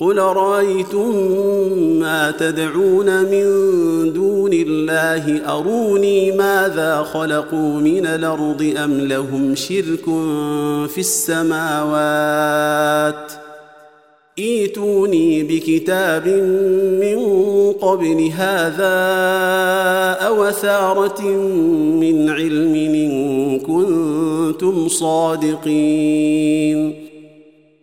قل رايتم ما تدعون من دون الله؟ اروني ماذا خلقوا من الأرض ام لهم شرك في السماوات؟ ايتوني بكتاب من قبل هذا أو اثاره من علم ان كنتم صادقين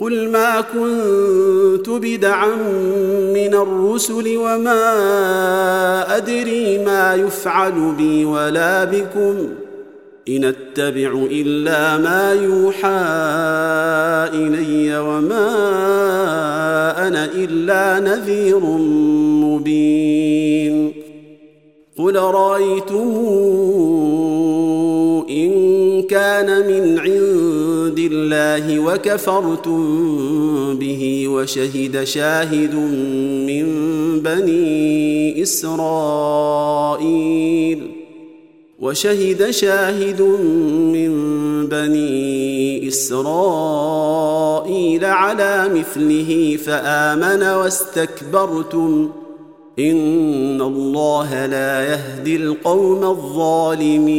قل ما كنت بدعا من الرسل وما أدري ما يفعل بي ولا بكم. إن أتبع إلا ما يوحى إلي وما أنا إلا نذير مبين. قل رايتم إن كان من عند الله وكفرتم به وشهد شاهد من بني إسرائيل وشهد شاهد من بني إسرائيل على مثله فآمن واستكبرتم إن الله لا يهدي القوم الظالمين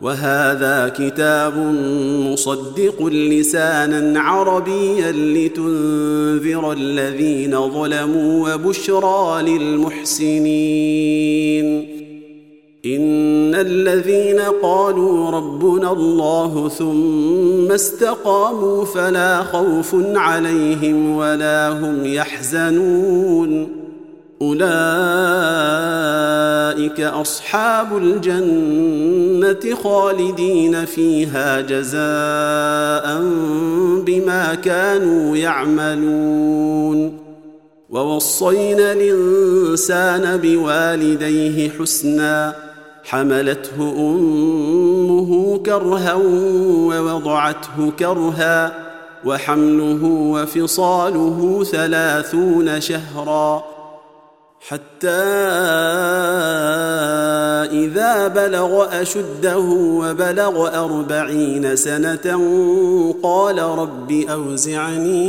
وهذا كتاب مصدق لسانا عربيا لتنذر الذين ظلموا وبشرى للمحسنين. إن الذين قالوا ربنا الله ثم استقاموا فلا خوف عليهم ولا هم يحزنون. أولئك أصحاب الجنة خالدين فيها جزاء بما كانوا يعملون. ووصينا الإنسان بوالديه حسنا حملته أمه كرها ووضعته كرها وحمله وفصاله ثلاثون شهرا. حتى إذا بلغ أشده وبلغ أربعين سنة قال رب أوزعني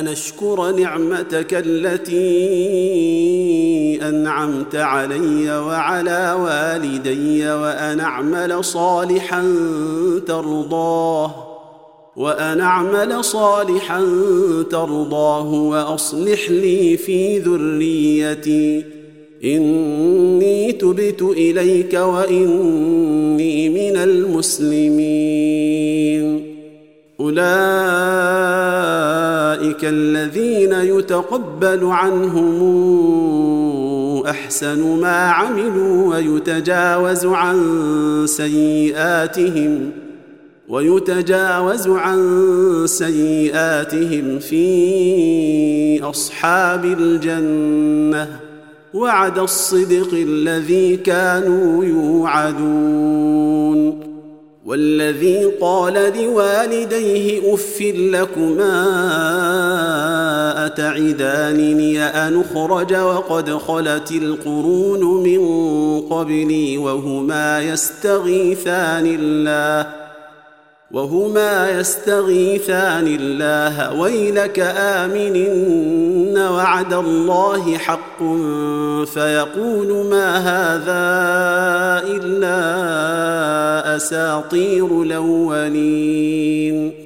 أن أشكر نعمتك التي أنعمت علي وعلى والدي وأن أعمل صالحا ترضاه. وأن أعمل صالحا ترضاه وأصلح لي في ذريتي. إني تبت إليك وإني من المسلمين. أولئك الذين يتقبل عنهم أحسن ما عملوا ويتجاوز عن سيئاتهم. ويتجاوز عن سيئاتهم في أصحاب الجنة. وعد الصدق الذي كانوا يوعدون. والذي قال لوالديه اف لكما أتعدانني أن أخرج وقد خلت القرون من قبلي وهما يستغيثان الله. وهما يستغيثان الله ويلك امن ان وعد الله حق فيقول ما هذا إلا أساطير الأولين.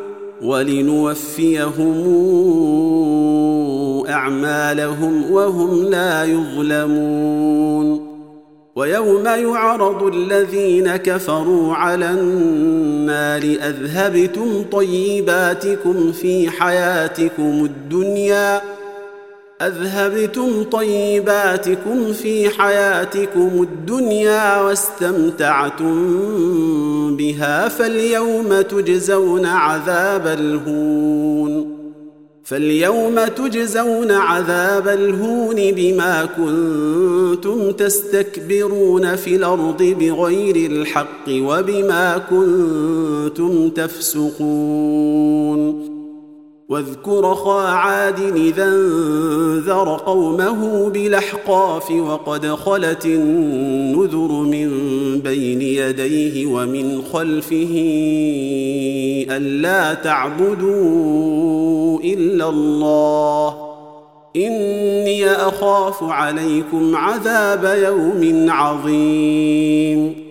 ولنوفيهم أعمالهم وهم لا يظلمون ويوم يعرض الذين كفروا على النار أذهبتم طيباتكم في حياتكم الدنيا أذهبتم طيباتكم في حياتكم الدنيا واستمتعتم بها فاليوم تجزون عذاب الهون فاليوم تجزون عذاب الهون بما كنتم تستكبرون في الأرض بغير الحق وبما كنتم تفسقون واذكر خا عاد إذا انذر قومه بالأحقاف وقد خلت النذر من بين يديه ومن خلفه ألا تعبدوا إلا الله إني أخاف عليكم عذاب يوم عظيم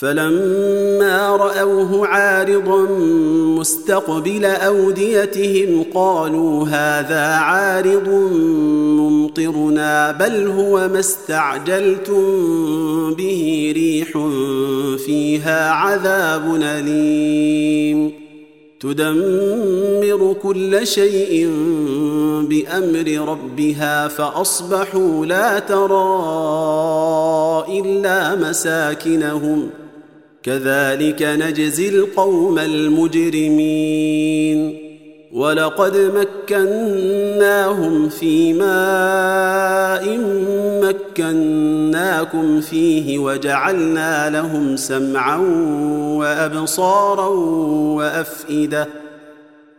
فلما رأوه عارضا مستقبل أوديتهم قالوا هذا عارض ممطرنا بل هو ما استعجلتم به ريح فيها عذاب أليم. تدمر كل شيء بأمر ربها فأصبحوا لا ترى إلا مساكنهم. كذلك نجزي القوم المجرمين. ولقد مكناهم في ماء مكناكم فيه وجعلنا لهم سمعا وأبصارا وأفئدة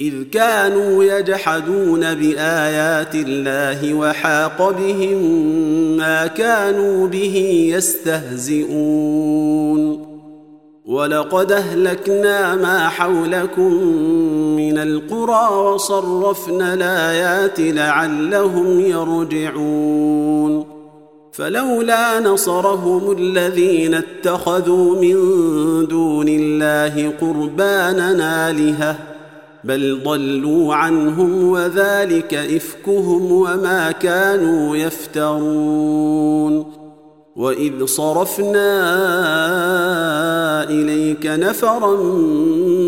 إذ كانوا يجحدون بآيات الله وحاق بهم ما كانوا به يستهزئون. ولقد أهلكنا ما حولكم من القرى وصرفنا الآيات لعلهم يرجعون. فلولا نصرهم الذين اتخذوا من دون الله قربانا آلهة بل ضلوا عنهم وذلك إفكهم وما كانوا يفترون. وإذ صرفنا إليك نفرا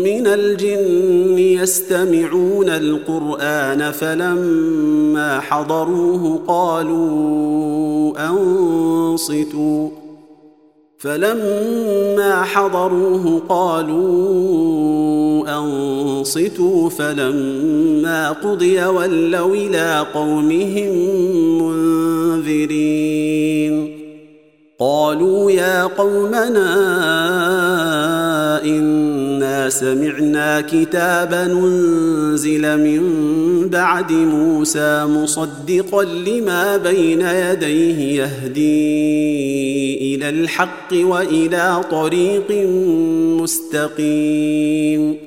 من الجن يستمعون القرآن فلما حضروه قالوا أنصتوا. فلما حضروه قالوا انصتوا فلما قضي ولوا إلى قومهم منذرين. قالوا يا قومنا إنا سمعنا كتابا أنزل من بعد موسى مصدقا لما بين يديه يهدي إلى الحق وإلى طريق مستقيم.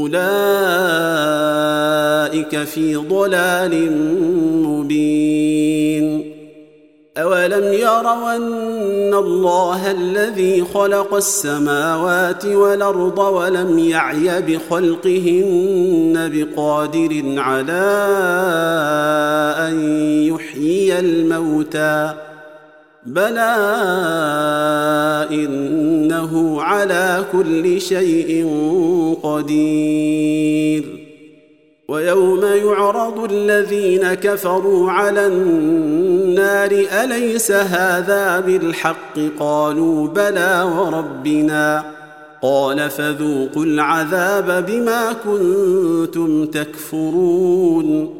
أولئك في ضلال مبين. أولم يروا أن الله الذي خلق السماوات والأرض ولم يعي بخلقهن بقادر على أن يحيي الموتى بلى إنه على كل شيء قدير. ويوم يعرض الذين كفروا على النار أليس هذا بالحق؟ قالوا بلى وربنا. قال فذوقوا العذاب بما كنتم تكفرون.